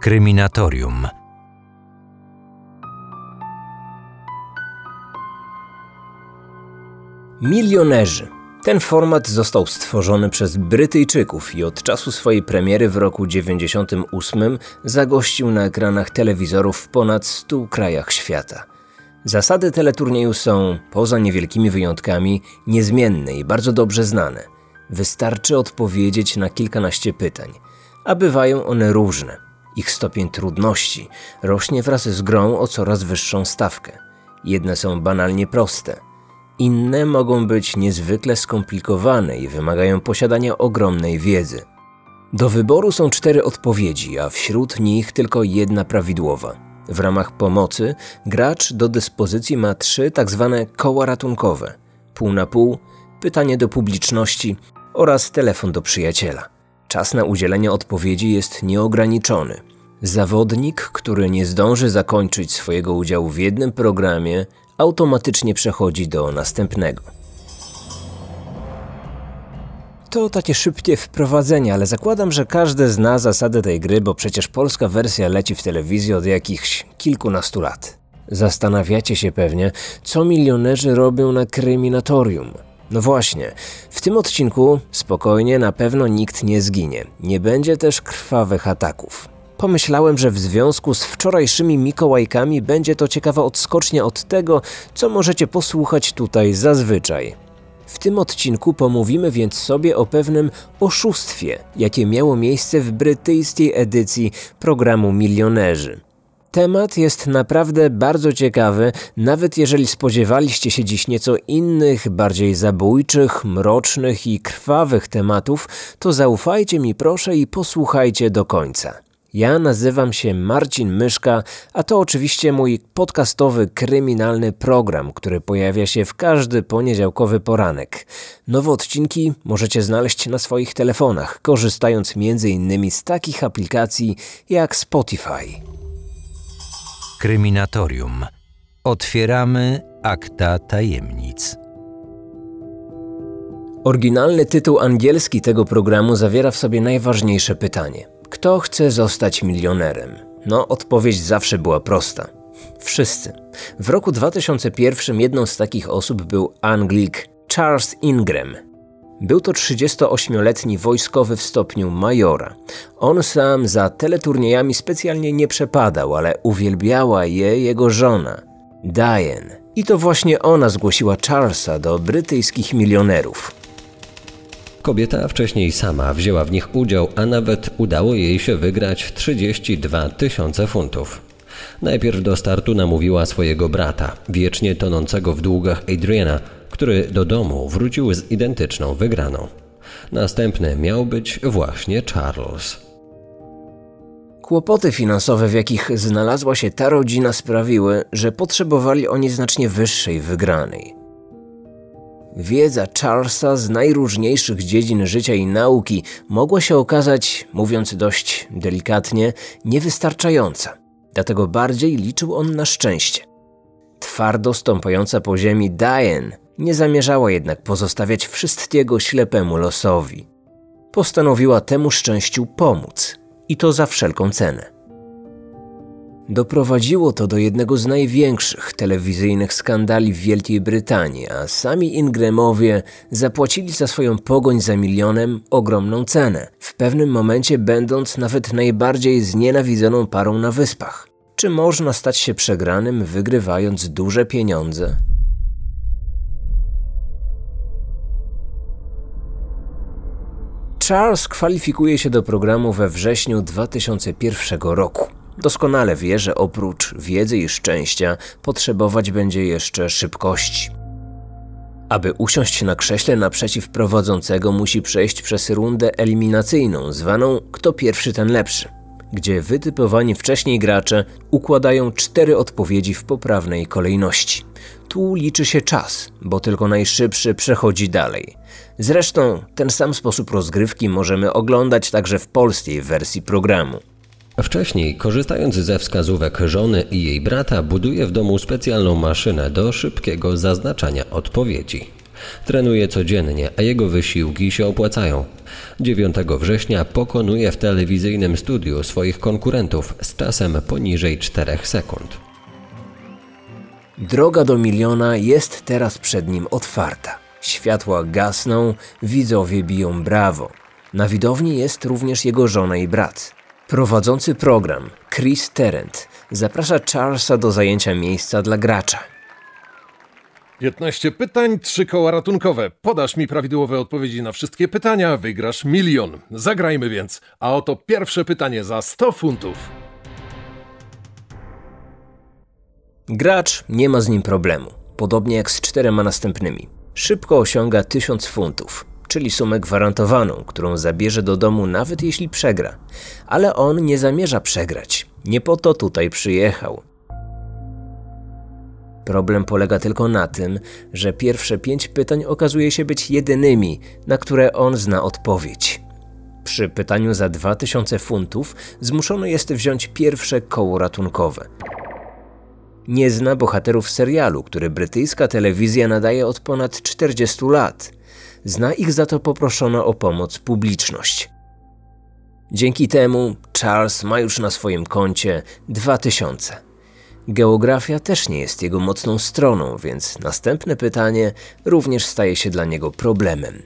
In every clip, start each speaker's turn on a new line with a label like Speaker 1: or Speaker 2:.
Speaker 1: Kryminatorium.
Speaker 2: Milionerzy. Ten format został stworzony przez Brytyjczyków i od czasu swojej premiery w roku 98 zagościł na ekranach telewizorów w ponad 100 krajach świata. Zasady teleturnieju są, poza niewielkimi wyjątkami, niezmienne i bardzo dobrze znane. Wystarczy odpowiedzieć na kilkanaście pytań, a bywają one różne. Ich stopień trudności rośnie wraz z grą o coraz wyższą stawkę. Jedne są banalnie proste, inne mogą być niezwykle skomplikowane i wymagają posiadania ogromnej wiedzy. Do wyboru są cztery odpowiedzi, a wśród nich tylko jedna prawidłowa. W ramach pomocy gracz do dyspozycji ma trzy tak zwane koła ratunkowe: pół na pół, pytanie do publiczności oraz telefon do przyjaciela. Czas na udzielenie odpowiedzi jest nieograniczony. Zawodnik, który nie zdąży zakończyć swojego udziału w jednym programie, automatycznie przechodzi do następnego. To takie szybkie wprowadzenie, ale zakładam, że każdy zna zasady tej gry, bo przecież polska wersja leci w telewizji od jakichś kilkunastu lat. Zastanawiacie się pewnie, co milionerzy robią na kryminatorium. No właśnie, w tym odcinku spokojnie na pewno nikt nie zginie. Nie będzie też krwawych ataków. Pomyślałem, że w związku z wczorajszymi Mikołajkami będzie to ciekawa odskocznia od tego, co możecie posłuchać tutaj zazwyczaj. W tym odcinku pomówimy więc sobie o pewnym oszustwie, jakie miało miejsce w brytyjskiej edycji programu Milionerzy. Temat jest naprawdę bardzo ciekawy, nawet jeżeli spodziewaliście się dziś nieco innych, bardziej zabójczych, mrocznych i krwawych tematów, to zaufajcie mi proszę i posłuchajcie do końca. Ja nazywam się Marcin Myszka, a to oczywiście mój podcastowy kryminalny program, który pojawia się w każdy poniedziałkowy poranek. Nowe odcinki możecie znaleźć na swoich telefonach, korzystając m.in. z takich aplikacji jak Spotify.
Speaker 1: Kryminatorium. Otwieramy akta tajemnic.
Speaker 2: Oryginalny tytuł angielski tego programu zawiera w sobie najważniejsze pytanie – kto chce zostać milionerem? No, odpowiedź zawsze była prosta. Wszyscy. W roku 2001 jedną z takich osób był Anglik Charles Ingram. Był to 38-letni wojskowy w stopniu majora. On sam za teleturniejami specjalnie nie przepadał, ale uwielbiała je jego żona, Diane. I to właśnie ona zgłosiła Charlesa do brytyjskich milionerów.
Speaker 3: Kobieta wcześniej sama wzięła w nich udział, a nawet udało jej się wygrać 32 tysiące funtów. Najpierw do startu namówiła swojego brata, wiecznie tonącego w długach Adriana, który do domu wrócił z identyczną wygraną. Następny miał być właśnie Charles.
Speaker 2: Kłopoty finansowe, w jakich znalazła się ta rodzina, sprawiły, że potrzebowali oni znacznie wyższej wygranej. Wiedza Charlesa z najróżniejszych dziedzin życia i nauki mogła się okazać, mówiąc dość delikatnie, niewystarczająca. Dlatego bardziej liczył on na szczęście. Twardo stąpająca po ziemi Diane nie zamierzała jednak pozostawiać wszystkiego ślepemu losowi. Postanowiła temu szczęściu pomóc i to za wszelką cenę. Doprowadziło to do jednego z największych telewizyjnych skandali w Wielkiej Brytanii, a sami Ingramowie zapłacili za swoją pogoń za milionem ogromną cenę, w pewnym momencie będąc nawet najbardziej znienawidzoną parą na wyspach. Czy można stać się przegranym, wygrywając duże pieniądze? Charles kwalifikuje się do programu we wrześniu 2001 roku. Doskonale wie, że oprócz wiedzy i szczęścia potrzebować będzie jeszcze szybkości. Aby usiąść na krześle naprzeciw prowadzącego, musi przejść przez rundę eliminacyjną, zwaną Kto pierwszy, ten lepszy, gdzie wytypowani wcześniej gracze układają cztery odpowiedzi w poprawnej kolejności. Tu liczy się czas, bo tylko najszybszy przechodzi dalej. Zresztą ten sam sposób rozgrywki możemy oglądać także w polskiej wersji programu.
Speaker 3: Wcześniej, korzystając ze wskazówek żony i jej brata, buduje w domu specjalną maszynę do szybkiego zaznaczania odpowiedzi. Trenuje codziennie, a jego wysiłki się opłacają. 9 września pokonuje w telewizyjnym studiu swoich konkurentów z czasem poniżej 4 sekund.
Speaker 2: Droga do miliona jest teraz przed nim otwarta. Światła gasną, widzowie biją brawo. Na widowni jest również jego żona i brat. Prowadzący program, Chris Terrent, zaprasza Charlesa do zajęcia miejsca dla gracza.
Speaker 4: 15 pytań, trzy koła ratunkowe. Podasz mi prawidłowe odpowiedzi na wszystkie pytania, wygrasz milion. Zagrajmy więc. A oto pierwsze pytanie za 100 funtów.
Speaker 2: Gracz nie ma z nim problemu, podobnie jak z czterema następnymi. Szybko osiąga 1000 funtów, czyli sumę gwarantowaną, którą zabierze do domu nawet jeśli przegra. Ale on nie zamierza przegrać. Nie po to tutaj przyjechał. Problem polega tylko na tym, że pierwsze pięć pytań okazuje się być jedynymi, na które on zna odpowiedź. Przy pytaniu za 2000 funtów zmuszony jest wziąć pierwsze koło ratunkowe. Nie zna bohaterów serialu, który brytyjska telewizja nadaje od ponad 40 lat. Zna ich za to poproszono o pomoc publiczność. Dzięki temu Charles ma już na swoim koncie 2000. Geografia też nie jest jego mocną stroną, więc następne pytanie również staje się dla niego problemem.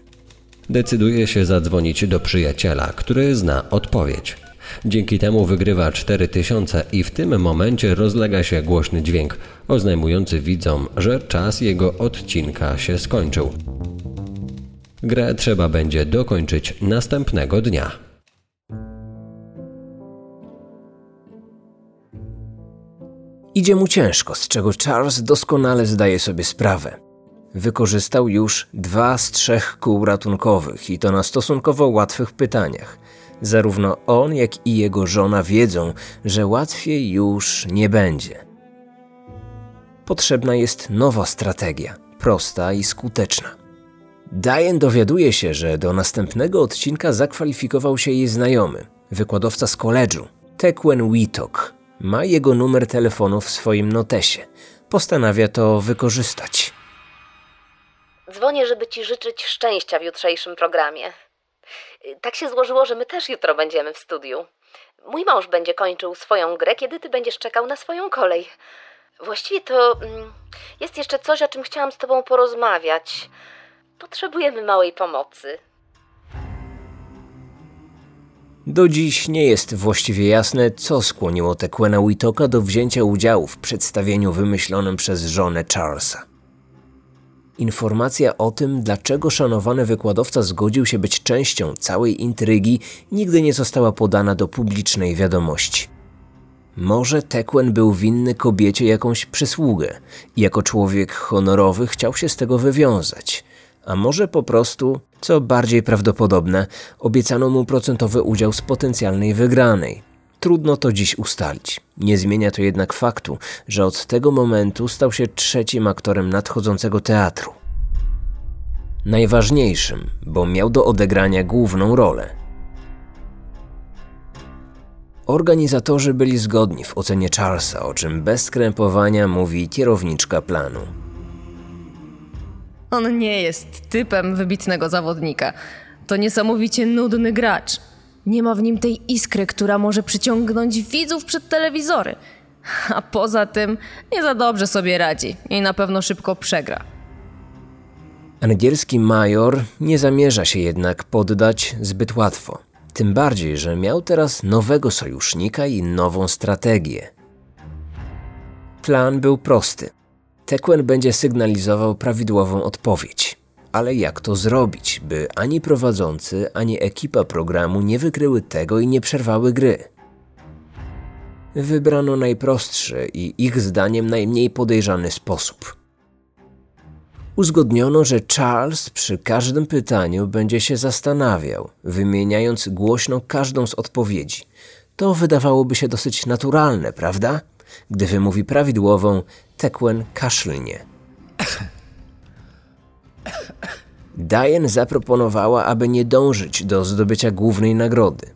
Speaker 3: Decyduje się zadzwonić do przyjaciela, który zna odpowiedź. Dzięki temu wygrywa 4000 i w tym momencie rozlega się głośny dźwięk, oznajmujący widzom, że czas jego odcinka się skończył. Grę trzeba będzie dokończyć następnego dnia.
Speaker 2: Idzie mu ciężko, z czego Charles doskonale zdaje sobie sprawę. Wykorzystał już dwa z trzech kół ratunkowych i to na stosunkowo łatwych pytaniach. Zarówno on, jak i jego żona wiedzą, że łatwiej już nie będzie. Potrzebna jest nowa strategia, prosta i skuteczna. Diane dowiaduje się, że do następnego odcinka zakwalifikował się jej znajomy, wykładowca z koledżu, Tekwen Witok. Ma jego numer telefonu w swoim notesie. Postanawia to wykorzystać.
Speaker 5: Dzwonię, żeby ci życzyć szczęścia w jutrzejszym programie. Tak się złożyło, że my też jutro będziemy w studiu. Mój mąż będzie kończył swoją grę, kiedy ty będziesz czekał na swoją kolej. Właściwie to mm, jest jeszcze coś, o czym chciałam z tobą porozmawiać. Potrzebujemy małej pomocy.
Speaker 2: Do dziś nie jest właściwie jasne, co skłoniło Tequena Witoka do wzięcia udziału w przedstawieniu wymyślonym przez żonę Charlesa. Informacja o tym, dlaczego szanowany wykładowca zgodził się być częścią całej intrygi, nigdy nie została podana do publicznej wiadomości. Może Tekwen był winny kobiecie jakąś przysługę i jako człowiek honorowy chciał się z tego wywiązać. A może po prostu, co bardziej prawdopodobne, obiecano mu procentowy udział z potencjalnej wygranej. Trudno to dziś ustalić. Nie zmienia to jednak faktu, że od tego momentu stał się trzecim aktorem nadchodzącego teatru. Najważniejszym, bo miał do odegrania główną rolę. Organizatorzy byli zgodni w ocenie Charlesa, o czym bez skrępowania mówi kierowniczka planu.
Speaker 6: On nie jest typem wybitnego zawodnika. To niesamowicie nudny gracz. Nie ma w nim tej iskry, która może przyciągnąć widzów przed telewizory. A poza tym nie za dobrze sobie radzi i na pewno szybko przegra.
Speaker 2: Angielski major nie zamierza się jednak poddać zbyt łatwo. Tym bardziej, że miał teraz nowego sojusznika i nową strategię. Plan był prosty. Tekwen będzie sygnalizował prawidłową odpowiedź. Ale jak to zrobić, by ani prowadzący, ani ekipa programu nie wykryły tego i nie przerwały gry? Wybrano najprostszy i ich zdaniem najmniej podejrzany sposób. Uzgodniono, że Charles przy każdym pytaniu będzie się zastanawiał, wymieniając głośno każdą z odpowiedzi. To wydawałoby się dosyć naturalne, prawda? Gdy wymówi prawidłową, Tekwen kaszlnie. Diane zaproponowała, aby nie dążyć do zdobycia głównej nagrody.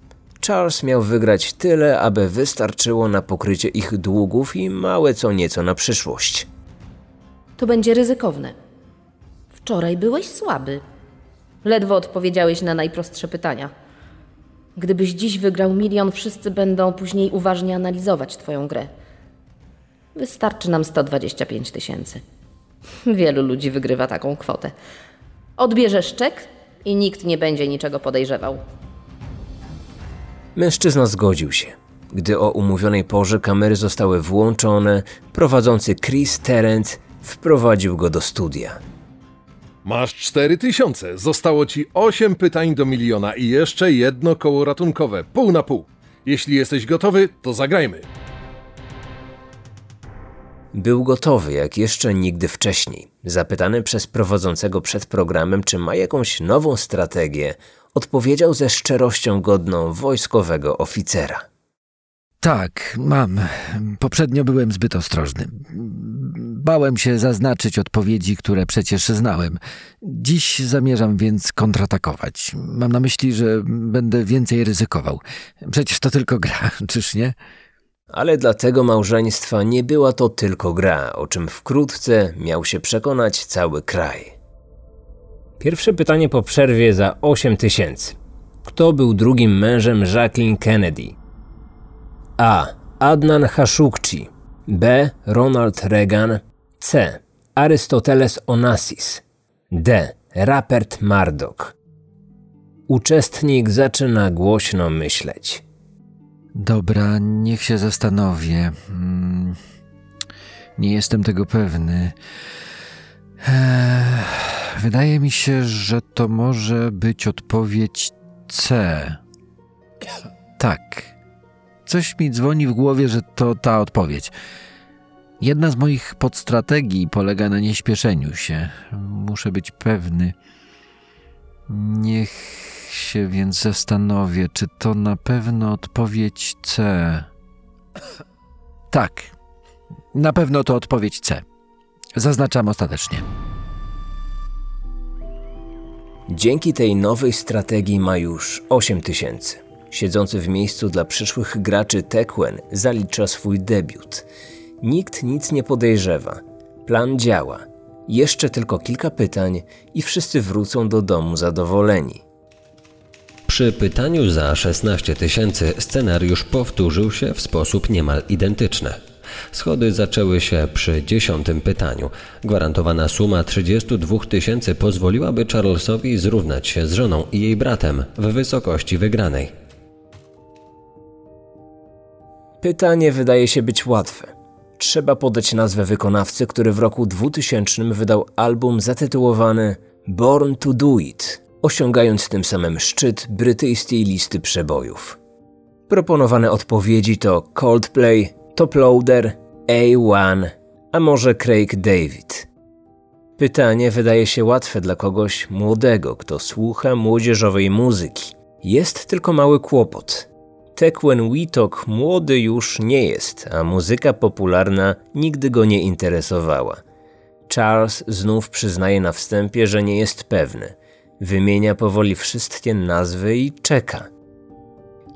Speaker 2: Charles miał wygrać tyle, aby wystarczyło na pokrycie ich długów i małe co nieco na przyszłość.
Speaker 5: To będzie ryzykowne. Wczoraj byłeś słaby. Ledwo odpowiedziałeś na najprostsze pytania. Gdybyś dziś wygrał milion, wszyscy będą później uważnie analizować Twoją grę. Wystarczy nam 125 tysięcy. Wielu ludzi wygrywa taką kwotę. Odbierzesz czek i nikt nie będzie niczego podejrzewał.
Speaker 2: Mężczyzna zgodził się. Gdy o umówionej porze kamery zostały włączone, prowadzący Chris Terrent wprowadził go do studia.
Speaker 4: Masz 4000. Zostało ci 8 pytań do miliona i jeszcze jedno koło ratunkowe, pół na pół. Jeśli jesteś gotowy, to zagrajmy.
Speaker 2: Był gotowy jak jeszcze nigdy wcześniej. Zapytany przez prowadzącego przed programem, czy ma jakąś nową strategię, odpowiedział ze szczerością godną wojskowego oficera.
Speaker 7: Tak, mam. Poprzednio byłem zbyt ostrożny. Bałem się zaznaczyć odpowiedzi, które przecież znałem. Dziś zamierzam więc kontratakować. Mam na myśli, że będę więcej ryzykował. Przecież to tylko gra, czyż nie?
Speaker 2: Ale dla tego małżeństwa nie była to tylko gra, o czym wkrótce miał się przekonać cały kraj. Pierwsze pytanie po przerwie za 8 tysięcy. Kto był drugim mężem Jacqueline Kennedy? A. Adnan Khashoggi B. Ronald Reagan C. Arystoteles Onassis D. Rupert Murdoch Uczestnik zaczyna głośno myśleć.
Speaker 7: Dobra, niech się zastanowię. Hmm, Nie jestem tego pewny. Wydaje mi się, że to może być odpowiedź C. Tak. Coś mi dzwoni w głowie, że to ta odpowiedź. Jedna z moich podstrategii polega na nieśpieszeniu się. Muszę być pewny. Niech się więc zastanowię, czy to na pewno odpowiedź C. Tak. Na pewno to odpowiedź C. Zaznaczam ostatecznie.
Speaker 2: Dzięki tej nowej strategii ma już 8 tysięcy. Siedzący w miejscu dla przyszłych graczy Tekwen zalicza swój debiut. Nikt nic nie podejrzewa. Plan działa. Jeszcze tylko kilka pytań i wszyscy wrócą do domu zadowoleni.
Speaker 3: Przy pytaniu za 16 tysięcy scenariusz powtórzył się w sposób niemal identyczny. Schody zaczęły się przy dziesiątym pytaniu. Gwarantowana suma 32 tysięcy pozwoliłaby Charlesowi zrównać się z żoną i jej bratem w wysokości wygranej.
Speaker 2: Pytanie wydaje się być łatwe. Trzeba podać nazwę wykonawcy, który w roku 2000 wydał album zatytułowany Born to Do It, osiągając tym samym szczyt brytyjskiej listy przebojów. Proponowane odpowiedzi to Coldplay, Toploader, A1, a może Craig David. Pytanie wydaje się łatwe dla kogoś młodego, kto słucha młodzieżowej muzyki. Jest tylko mały kłopot. Tekwen Witok młody już nie jest, a muzyka popularna nigdy go nie interesowała. Charles znów przyznaje na wstępie, że nie jest pewny. Wymienia powoli wszystkie nazwy i czeka.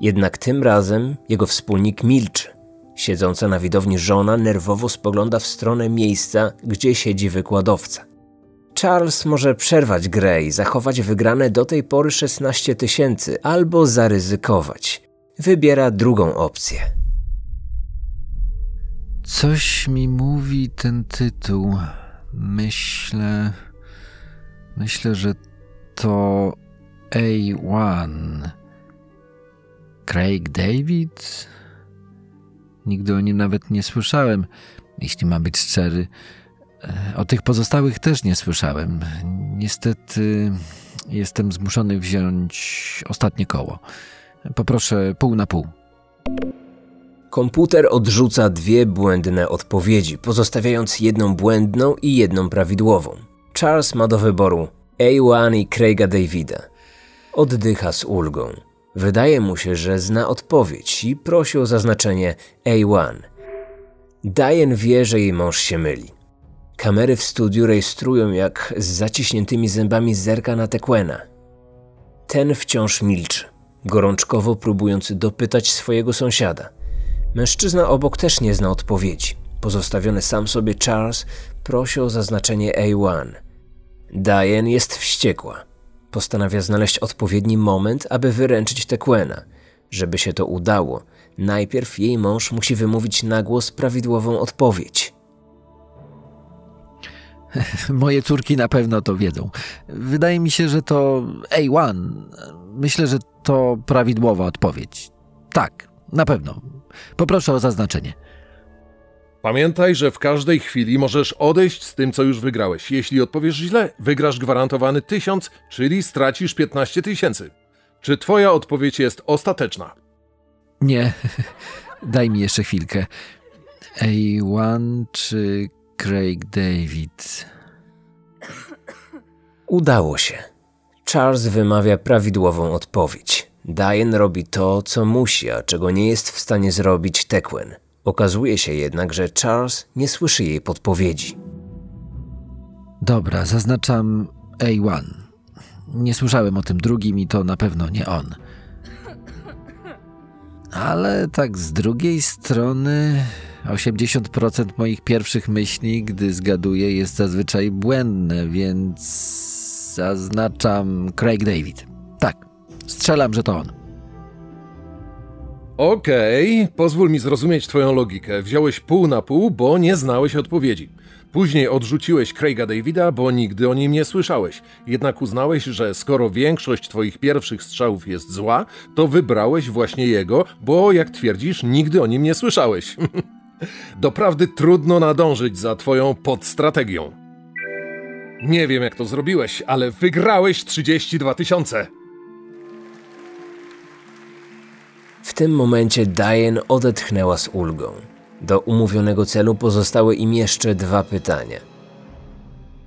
Speaker 2: Jednak tym razem jego wspólnik milczy. Siedząca na widowni żona nerwowo spogląda w stronę miejsca, gdzie siedzi wykładowca. Charles może przerwać grę i zachować wygrane do tej pory 16 tysięcy, albo zaryzykować. Wybiera drugą opcję.
Speaker 7: Coś mi mówi ten tytuł. Myślę. Myślę, że to A1. Craig David? Nigdy o nim nawet nie słyszałem, jeśli mam być szczery. E, O tych pozostałych też nie słyszałem. Niestety jestem zmuszony wziąć ostatnie koło. Poproszę pół na pół.
Speaker 2: Komputer odrzuca dwie błędne odpowiedzi, pozostawiając jedną błędną i jedną prawidłową. Charles ma do wyboru A1 i Craiga Davida. Oddycha z ulgą. Wydaje mu się, że zna odpowiedź i prosi o zaznaczenie A1. Diane wie, że jej mąż się myli. Kamery w studiu rejestrują, jak z zaciśniętymi zębami zerka na Tequena. Ten wciąż milczy, gorączkowo próbując dopytać swojego sąsiada. Mężczyzna obok też nie zna odpowiedzi. Pozostawiony sam sobie Charles prosi o zaznaczenie A1. Diane jest wściekła. Postanawia znaleźć odpowiedni moment, aby wyręczyć Tequena. Żeby się to udało, najpierw jej mąż musi wymówić na głos prawidłową odpowiedź.
Speaker 7: Moje córki na pewno to wiedzą. Wydaje mi się, że to A1. Myślę, że to prawidłowa odpowiedź. Tak, na pewno. Poproszę o zaznaczenie.
Speaker 4: Pamiętaj, że w każdej chwili możesz odejść z tym, co już wygrałeś. Jeśli odpowiesz źle, wygrasz gwarantowany tysiąc, czyli stracisz 15 tysięcy. Czy twoja odpowiedź jest ostateczna?
Speaker 7: Nie, daj mi jeszcze chwilkę. A1 czy Craig David?
Speaker 2: Udało się. Charles wymawia prawidłową odpowiedź. Diane robi to, co musi, a czego nie jest w stanie zrobić Tequen. Okazuje się jednak, że Charles nie słyszy jej podpowiedzi.
Speaker 7: Dobra, zaznaczam A1. Nie słyszałem o tym drugim i to na pewno nie on. Ale tak z drugiej strony 80% moich pierwszych myśli, gdy zgaduję, jest zazwyczaj błędne, więc zaznaczam Craig David. Tak, strzelam, że to on.
Speaker 4: Okej, pozwól mi zrozumieć twoją logikę. Wziąłeś pół na pół, bo nie znałeś odpowiedzi. Później odrzuciłeś Craiga Davida, bo nigdy o nim nie słyszałeś. Jednak uznałeś, że skoro większość twoich pierwszych strzałów jest zła, to wybrałeś właśnie jego, bo jak twierdzisz, nigdy o nim nie słyszałeś. Doprawdy trudno nadążyć za twoją podstrategią. Nie wiem jak to zrobiłeś, ale wygrałeś 32 tysiące.
Speaker 2: W tym momencie Diane odetchnęła z ulgą. Do umówionego celu pozostały im jeszcze dwa pytania.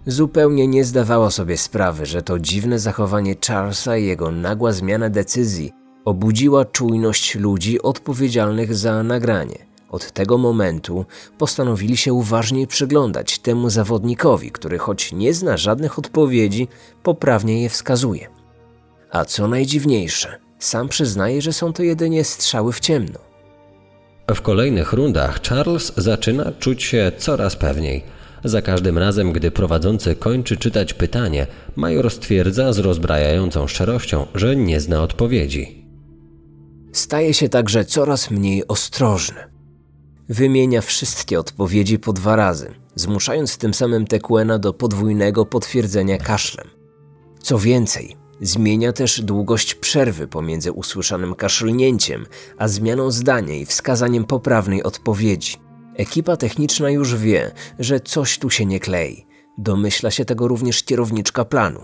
Speaker 2: Zupełnie nie zdawała sobie sprawy, że to dziwne zachowanie Charlesa i jego nagła zmiana decyzji obudziła czujność ludzi odpowiedzialnych za nagranie. Od tego momentu postanowili się uważniej przyglądać temu zawodnikowi, który choć nie zna żadnych odpowiedzi, poprawnie je wskazuje. A co najdziwniejsze, sam przyznaje, że są to jedynie strzały w ciemno.
Speaker 3: W kolejnych rundach Charles zaczyna czuć się coraz pewniej. Za każdym razem, gdy prowadzący kończy czytać pytanie, major stwierdza z rozbrajającą szczerością, że nie zna odpowiedzi.
Speaker 2: Staje się także coraz mniej ostrożny. Wymienia wszystkie odpowiedzi po dwa razy, zmuszając tym samym Tequena do podwójnego potwierdzenia kaszlem. Co więcej, zmienia też długość przerwy pomiędzy usłyszanym kaszlnięciem, a zmianą zdania i wskazaniem poprawnej odpowiedzi. Ekipa techniczna już wie, że coś tu się nie klei. Domyśla się tego również kierowniczka planu.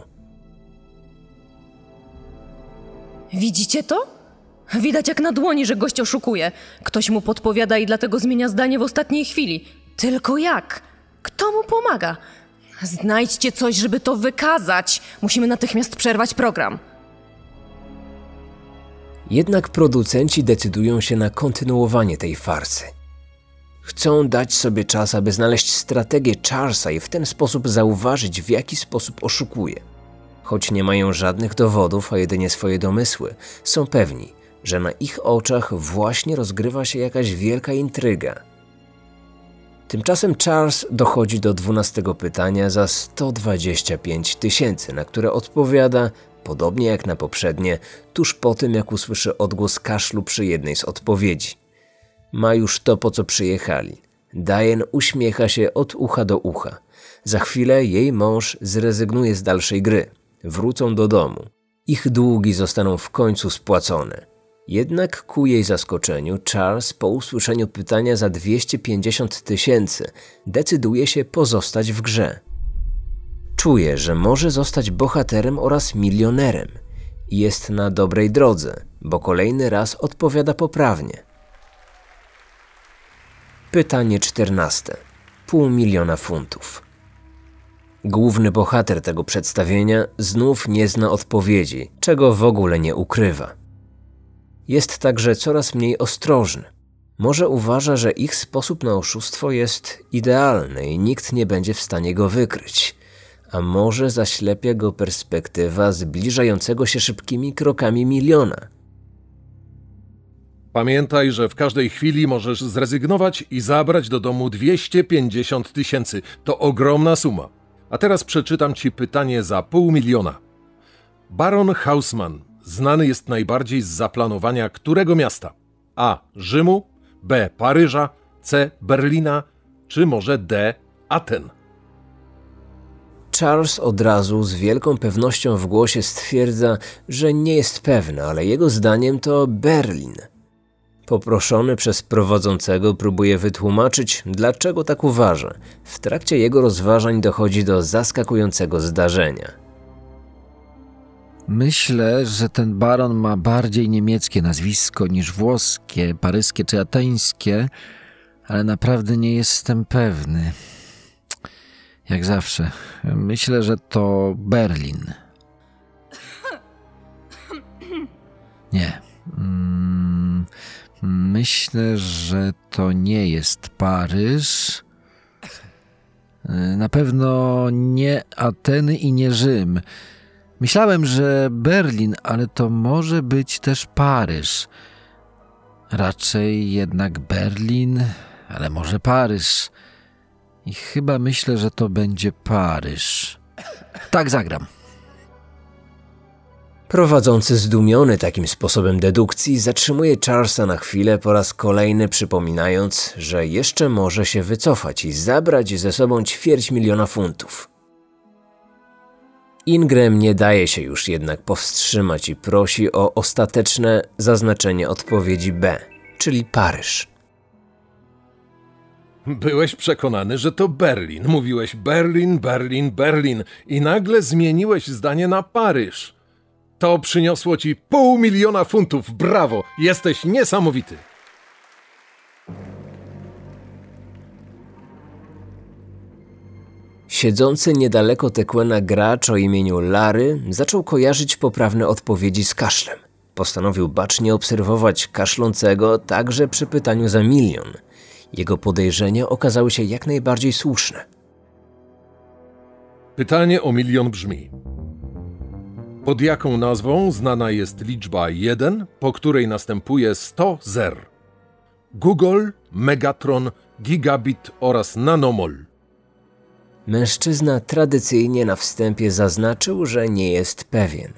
Speaker 6: Widzicie to? Widać jak na dłoni, że gość oszukuje. Ktoś mu podpowiada i dlatego zmienia zdanie w ostatniej chwili. Tylko jak? Kto mu pomaga? Znajdźcie coś, żeby to wykazać. Musimy natychmiast przerwać program.
Speaker 2: Jednak producenci decydują się na kontynuowanie tej farsy. Chcą dać sobie czas, aby znaleźć strategię Charlesa i w ten sposób zauważyć, w jaki sposób oszukuje. Choć nie mają żadnych dowodów, a jedynie swoje domysły, są pewni, że na ich oczach właśnie rozgrywa się jakaś wielka intryga. Tymczasem Charles dochodzi do dwunastego pytania za 125 tysięcy, na które odpowiada, podobnie jak na poprzednie, tuż po tym jak usłyszy odgłos kaszlu przy jednej z odpowiedzi. Ma już to, po co przyjechali. Diane uśmiecha się od ucha do ucha. Za chwilę jej mąż zrezygnuje z dalszej gry. Wrócą do domu. Ich długi zostaną w końcu spłacone. Jednak ku jej zaskoczeniu Charles po usłyszeniu pytania za 250 tysięcy decyduje się pozostać w grze. Czuje, że może zostać bohaterem oraz milionerem jest na dobrej drodze, bo kolejny raz odpowiada poprawnie. Pytanie czternaste. Pół miliona funtów. Główny bohater tego przedstawienia znów nie zna odpowiedzi, czego w ogóle nie ukrywa. Jest także coraz mniej ostrożny. Może uważa, że ich sposób na oszustwo jest idealny i nikt nie będzie w stanie go wykryć. A może zaślepia go perspektywa zbliżającego się szybkimi krokami miliona.
Speaker 4: Pamiętaj, że w każdej chwili możesz zrezygnować i zabrać do domu 250 tysięcy. To ogromna suma. A teraz przeczytam ci pytanie za pół miliona. Baron Hausmann znany jest najbardziej z zaplanowania którego miasta? A. Rzymu, B. Paryża, C. Berlina, czy może D. Aten?
Speaker 2: Charles od razu z wielką pewnością w głosie stwierdza, że nie jest pewny, ale jego zdaniem to Berlin. Poproszony przez prowadzącego próbuje wytłumaczyć, dlaczego tak uważa. W trakcie jego rozważań dochodzi do zaskakującego zdarzenia.
Speaker 7: Myślę, że ten baron ma bardziej niemieckie nazwisko niż włoskie, paryskie czy ateńskie, ale naprawdę nie jestem pewny. Jak zawsze. Myślę, że to Berlin. Nie. Mm, myślę, że to nie jest Paryż. Na pewno nie Ateny i nie Rzym. Myślałem, że Berlin, ale to może być też Paryż. Raczej jednak Berlin, ale może Paryż. I chyba myślę, że to będzie Paryż. Tak zagram.
Speaker 2: Prowadzący zdumiony takim sposobem dedukcji zatrzymuje Charlesa na chwilę po raz kolejny przypominając, że jeszcze może się wycofać i zabrać ze sobą ćwierć miliona funtów. Ingram nie daje się już jednak powstrzymać i prosi o ostateczne zaznaczenie odpowiedzi B, czyli Paryż.
Speaker 4: Byłeś przekonany, że to Berlin. Mówiłeś Berlin, Berlin, Berlin i nagle zmieniłeś zdanie na Paryż. To przyniosło ci pół miliona funtów. Brawo! Jesteś niesamowity.
Speaker 2: Siedzący niedaleko Tequena gracz o imieniu Lary zaczął kojarzyć poprawne odpowiedzi z kaszlem. Postanowił bacznie obserwować kaszlącego także przy pytaniu za milion. Jego podejrzenia okazały się jak najbardziej słuszne.
Speaker 4: Pytanie o milion brzmi: Pod jaką nazwą znana jest liczba 1, po której następuje 100 zer? Google, Megatron, Gigabit oraz Nanomol.
Speaker 2: Mężczyzna tradycyjnie na wstępie zaznaczył, że nie jest pewien.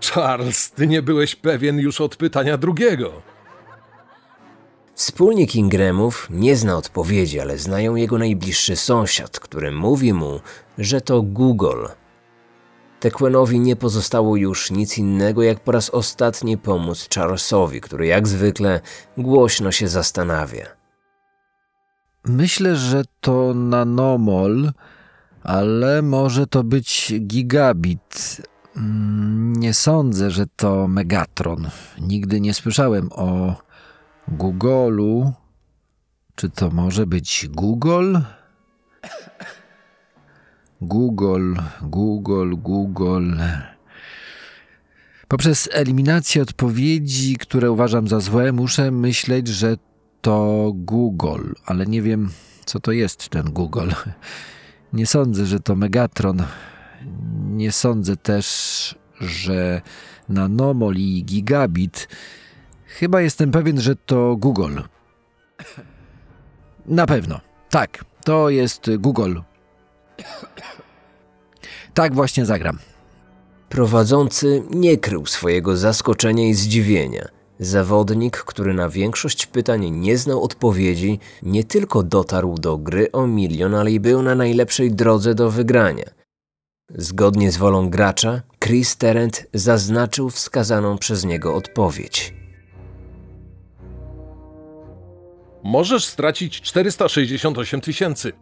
Speaker 4: Charles, ty nie byłeś pewien już od pytania drugiego.
Speaker 2: Wspólnik Ingramów nie zna odpowiedzi, ale znają jego najbliższy sąsiad, który mówi mu, że to Google. Tequenowi nie pozostało już nic innego, jak po raz ostatni pomóc Charlesowi, który jak zwykle głośno się zastanawia.
Speaker 7: Myślę, że to nanomol, ale może to być gigabit. Mm, nie sądzę, że to Megatron. Nigdy nie słyszałem o Google'u. Czy to może być Google? Google, Google, Google. Poprzez eliminację odpowiedzi, które uważam za złe, muszę myśleć, że to Google, ale nie wiem, co to jest ten Google. Nie sądzę, że to Megatron. Nie sądzę też, że nanomol i gigabit. Chyba jestem pewien, że to Google. Na pewno. Tak, to jest Google. Tak właśnie zagram.
Speaker 2: Prowadzący nie krył swojego zaskoczenia i zdziwienia. Zawodnik, który na większość pytań nie znał odpowiedzi, nie tylko dotarł do gry o milion, ale i był na najlepszej drodze do wygrania. Zgodnie z wolą gracza, Chris Terent zaznaczył wskazaną przez niego odpowiedź.
Speaker 4: Możesz stracić 468 tysięcy.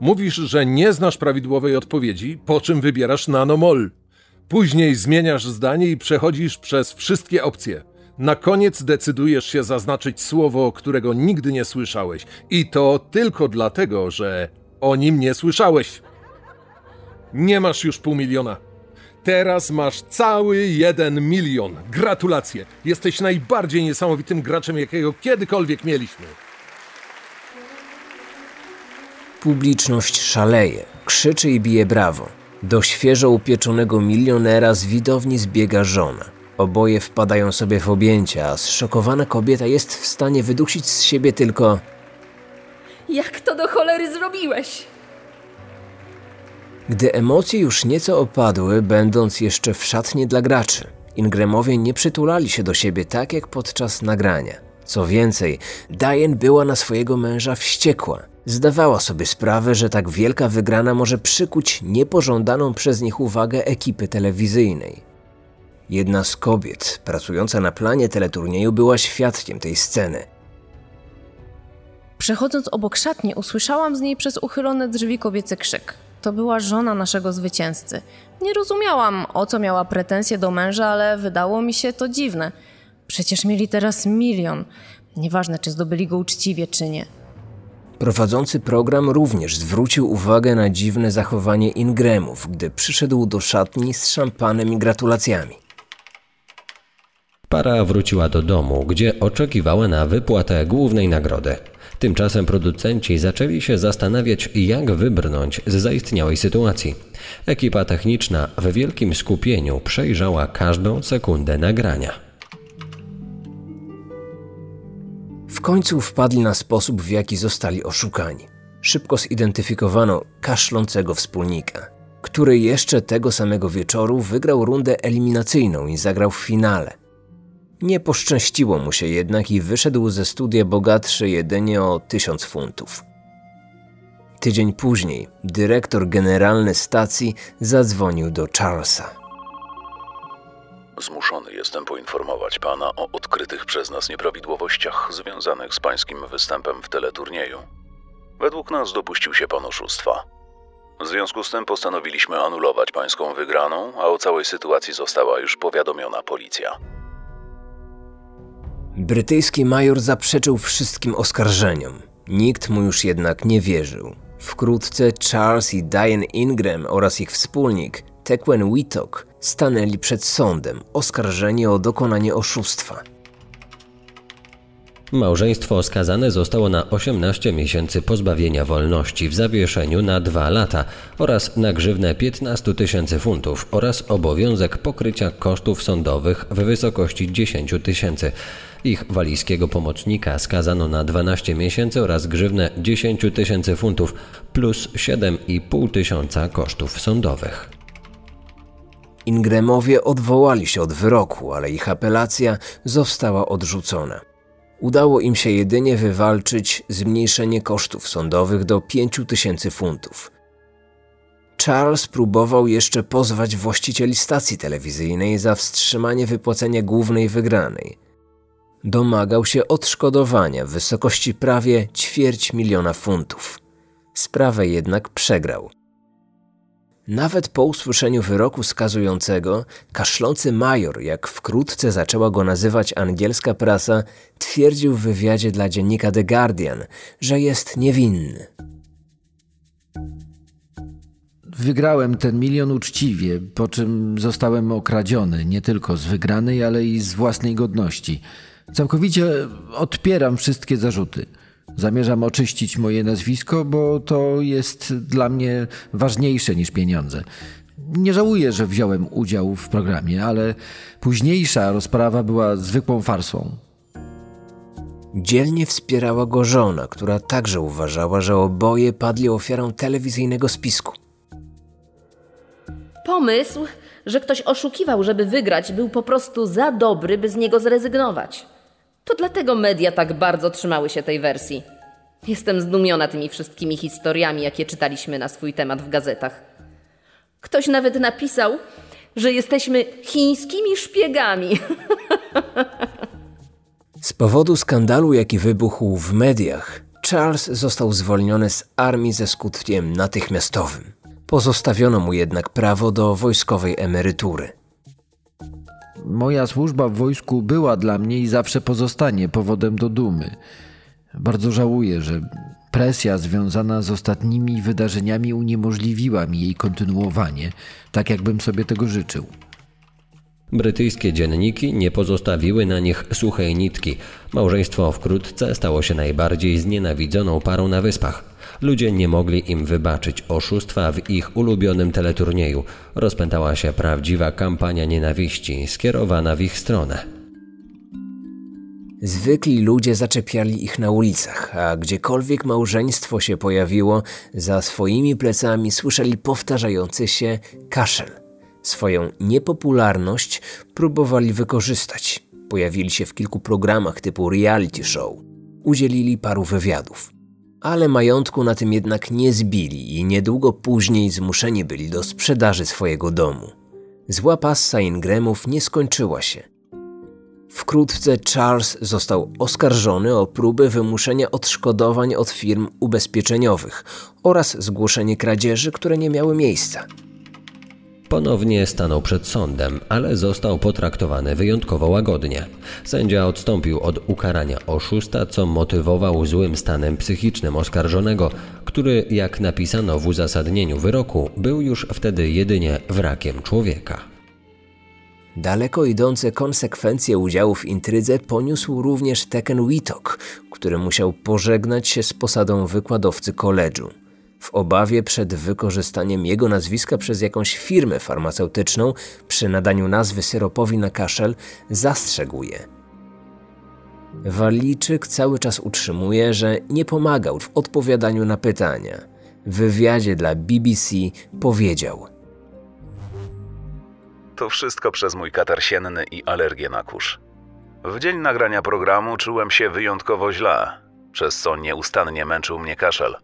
Speaker 4: Mówisz, że nie znasz prawidłowej odpowiedzi, po czym wybierasz nanomol. Później zmieniasz zdanie i przechodzisz przez wszystkie opcje. Na koniec decydujesz się zaznaczyć słowo, którego nigdy nie słyszałeś. I to tylko dlatego, że o nim nie słyszałeś. Nie masz już pół miliona. Teraz masz cały jeden milion. Gratulacje. Jesteś najbardziej niesamowitym graczem, jakiego kiedykolwiek mieliśmy.
Speaker 2: Publiczność szaleje, krzyczy i bije brawo. Do świeżo upieczonego milionera z widowni zbiega żona. Oboje wpadają sobie w objęcia, a zszokowana kobieta jest w stanie wydusić z siebie tylko
Speaker 8: Jak to do cholery zrobiłeś?
Speaker 2: Gdy emocje już nieco opadły, będąc jeszcze w szatni dla graczy, Ingramowie nie przytulali się do siebie tak jak podczas nagrania. Co więcej, Diane była na swojego męża wściekła. Zdawała sobie sprawę, że tak wielka wygrana może przykuć niepożądaną przez nich uwagę ekipy telewizyjnej. Jedna z kobiet pracująca na planie teleturnieju była świadkiem tej sceny.
Speaker 6: Przechodząc obok szatni, usłyszałam z niej przez uchylone drzwi kobiecy krzyk. To była żona naszego zwycięzcy. Nie rozumiałam, o co miała pretensje do męża, ale wydało mi się to dziwne. Przecież mieli teraz milion. Nieważne, czy zdobyli go uczciwie, czy nie.
Speaker 2: Prowadzący program również zwrócił uwagę na dziwne zachowanie Ingramów, gdy przyszedł do szatni z szampanem i gratulacjami.
Speaker 3: Para wróciła do domu, gdzie oczekiwała na wypłatę głównej nagrody. Tymczasem producenci zaczęli się zastanawiać, jak wybrnąć z zaistniałej sytuacji. Ekipa techniczna w wielkim skupieniu przejrzała każdą sekundę nagrania.
Speaker 2: W końcu wpadli na sposób, w jaki zostali oszukani. Szybko zidentyfikowano kaszlącego wspólnika, który jeszcze tego samego wieczoru wygrał rundę eliminacyjną i zagrał w finale. Nie poszczęściło mu się jednak i wyszedł ze studia bogatszy jedynie o tysiąc funtów. Tydzień później dyrektor generalny stacji zadzwonił do Charlesa.
Speaker 8: Zmuszony jestem poinformować pana o odkrytych przez nas nieprawidłowościach związanych z pańskim występem w teleturnieju. Według nas dopuścił się pan oszustwa. W związku z tym postanowiliśmy anulować pańską wygraną, a o całej sytuacji została już powiadomiona policja.
Speaker 2: Brytyjski major zaprzeczył wszystkim oskarżeniom. Nikt mu już jednak nie wierzył. Wkrótce Charles i Diane Ingram oraz ich wspólnik, Tequen Whittock, stanęli przed sądem, oskarżeni o dokonanie oszustwa.
Speaker 3: Małżeństwo skazane zostało na 18 miesięcy pozbawienia wolności w zawieszeniu na dwa lata oraz na grzywnę 15 tysięcy funtów oraz obowiązek pokrycia kosztów sądowych w wysokości 10 tysięcy. Ich walijskiego pomocnika skazano na 12 miesięcy oraz grzywnę 10 tysięcy funtów plus 7,5 tysiąca kosztów sądowych.
Speaker 2: Ingramowie odwołali się od wyroku, ale ich apelacja została odrzucona. Udało im się jedynie wywalczyć zmniejszenie kosztów sądowych do 5 tysięcy funtów. Charles próbował jeszcze pozwać właścicieli stacji telewizyjnej za wstrzymanie wypłacenia głównej wygranej. Domagał się odszkodowania w wysokości prawie ćwierć miliona funtów. Sprawę jednak przegrał. Nawet po usłyszeniu wyroku skazującego, kaszlący major, jak wkrótce zaczęła go nazywać angielska prasa, twierdził w wywiadzie dla dziennika The Guardian, że jest niewinny.
Speaker 7: Wygrałem ten milion uczciwie, po czym zostałem okradziony nie tylko z wygranej, ale i z własnej godności. Całkowicie odpieram wszystkie zarzuty. Zamierzam oczyścić moje nazwisko, bo to jest dla mnie ważniejsze niż pieniądze. Nie żałuję, że wziąłem udział w programie, ale późniejsza rozprawa była zwykłą farsą.
Speaker 2: Dzielnie wspierała go żona, która także uważała, że oboje padli ofiarą telewizyjnego spisku.
Speaker 5: Pomysł, że ktoś oszukiwał, żeby wygrać, był po prostu za dobry, by z niego zrezygnować. To dlatego media tak bardzo trzymały się tej wersji. Jestem zdumiona tymi wszystkimi historiami, jakie czytaliśmy na swój temat w gazetach. Ktoś nawet napisał, że jesteśmy chińskimi szpiegami.
Speaker 2: Z powodu skandalu, jaki wybuchł w mediach, Charles został zwolniony z armii ze skutkiem natychmiastowym. Pozostawiono mu jednak prawo do wojskowej emerytury.
Speaker 7: Moja służba w wojsku była dla mnie i zawsze pozostanie powodem do dumy. Bardzo żałuję, że presja związana z ostatnimi wydarzeniami uniemożliwiła mi jej kontynuowanie, tak jakbym sobie tego życzył.
Speaker 3: Brytyjskie dzienniki nie pozostawiły na nich suchej nitki. Małżeństwo wkrótce stało się najbardziej znienawidzoną parą na wyspach. Ludzie nie mogli im wybaczyć oszustwa w ich ulubionym teleturnieju. Rozpętała się prawdziwa kampania nienawiści skierowana w ich stronę.
Speaker 2: Zwykli ludzie zaczepiali ich na ulicach, a gdziekolwiek małżeństwo się pojawiło, za swoimi plecami słyszeli powtarzający się kaszel. Swoją niepopularność próbowali wykorzystać. Pojawili się w kilku programach typu reality show. Udzielili paru wywiadów. Ale majątku na tym jednak nie zbili i niedługo później zmuszeni byli do sprzedaży swojego domu. Zła passa Ingramów nie skończyła się. Wkrótce Charles został oskarżony o próbę wymuszenia odszkodowań od firm ubezpieczeniowych oraz zgłoszenie kradzieży, które nie miały miejsca.
Speaker 3: Ponownie stanął przed sądem, ale został potraktowany wyjątkowo łagodnie. Sędzia odstąpił od ukarania oszusta, co motywował złym stanem psychicznym oskarżonego, który, jak napisano w uzasadnieniu wyroku, był już wtedy jedynie wrakiem człowieka.
Speaker 2: Daleko idące konsekwencje udziału w intrydze poniósł również Tekken Witok, który musiał pożegnać się z posadą wykładowcy koledżu. W obawie przed wykorzystaniem jego nazwiska przez jakąś firmę farmaceutyczną przy nadaniu nazwy syropowi na kaszel zastrzegł je. Walijczyk cały czas utrzymuje, że nie pomagał w odpowiadaniu na pytania. W wywiadzie dla BBC powiedział –
Speaker 8: to wszystko przez mój katar sienny i alergię na kurz. W dzień nagrania programu czułem się wyjątkowo źle, przez co nieustannie męczył mnie kaszel.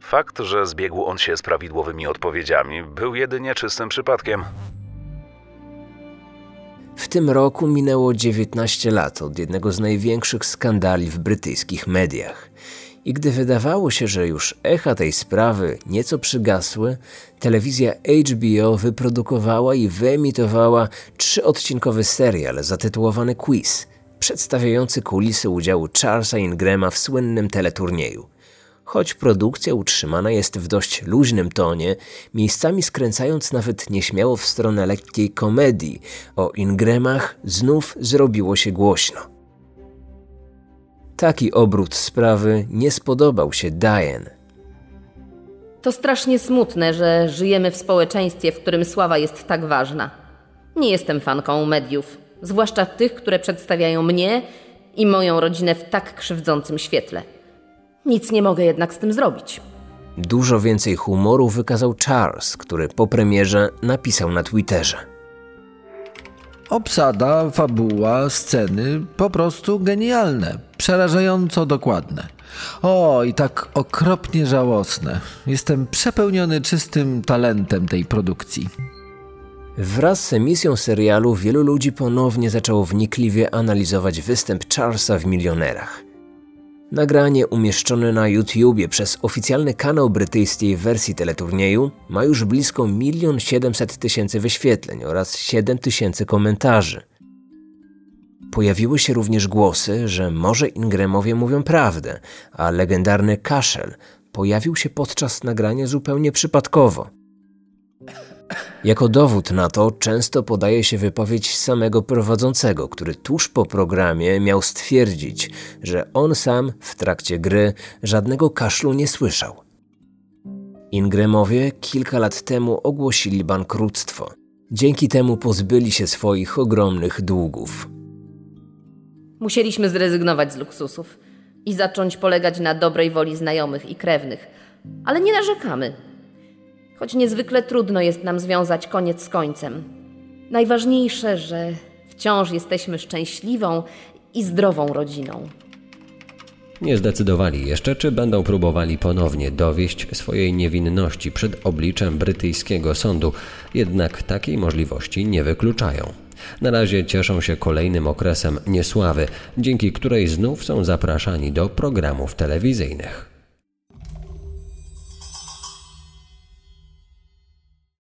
Speaker 8: Fakt, że zbiegł on się z prawidłowymi odpowiedziami, był jedynie czystym przypadkiem.
Speaker 2: W tym roku minęło 19 lat od jednego z największych skandali w brytyjskich mediach. I gdy wydawało się, że już echa tej sprawy nieco przygasły, telewizja HBO wyprodukowała i wyemitowała trzyodcinkowy serial zatytułowany Quiz, przedstawiający kulisy udziału Charlesa Ingrama w słynnym teleturnieju. Choć produkcja utrzymana jest w dość luźnym tonie, miejscami skręcając nawet nieśmiało w stronę lekkiej komedii, o Ingramach znów zrobiło się głośno. Taki obrót sprawy nie spodobał się Diane.
Speaker 5: To strasznie smutne, że żyjemy w społeczeństwie, w którym sława jest tak ważna. Nie jestem fanką mediów, zwłaszcza tych, które przedstawiają mnie i moją rodzinę w tak krzywdzącym świetle. Nic nie mogę jednak z tym zrobić.
Speaker 2: Dużo więcej humoru wykazał Charles, który po premierze napisał na Twitterze.
Speaker 7: Obsada, fabuła, sceny po prostu genialne, przerażająco dokładne. O, i tak okropnie żałosne. Jestem przepełniony czystym talentem tej produkcji.
Speaker 2: Wraz z emisją serialu wielu ludzi ponownie zaczęło wnikliwie analizować występ Charlesa w Milionerach. Nagranie umieszczone na YouTubie przez oficjalny kanał brytyjskiej wersji teleturnieju ma już blisko 1 700 tysięcy wyświetleń oraz 7 tysięcy komentarzy. Pojawiły się również głosy, że może Ingramowie mówią prawdę, a legendarny kaszel pojawił się podczas nagrania zupełnie przypadkowo. Jako dowód na to często podaje się wypowiedź samego prowadzącego, który tuż po programie miał stwierdzić, że on sam w trakcie gry żadnego kaszlu nie słyszał. Ingramowie kilka lat temu ogłosili bankructwo. Dzięki temu pozbyli się swoich ogromnych długów.
Speaker 5: Musieliśmy zrezygnować z luksusów i zacząć polegać na dobrej woli znajomych i krewnych, ale nie narzekamy choć niezwykle trudno jest nam związać koniec z końcem. Najważniejsze, że wciąż jesteśmy szczęśliwą i zdrową rodziną.
Speaker 3: Nie zdecydowali jeszcze, czy będą próbowali ponownie dowieść swojej niewinności przed obliczem brytyjskiego sądu, jednak takiej możliwości nie wykluczają. Na razie cieszą się kolejnym okresem niesławy, dzięki której znów są zapraszani do programów telewizyjnych.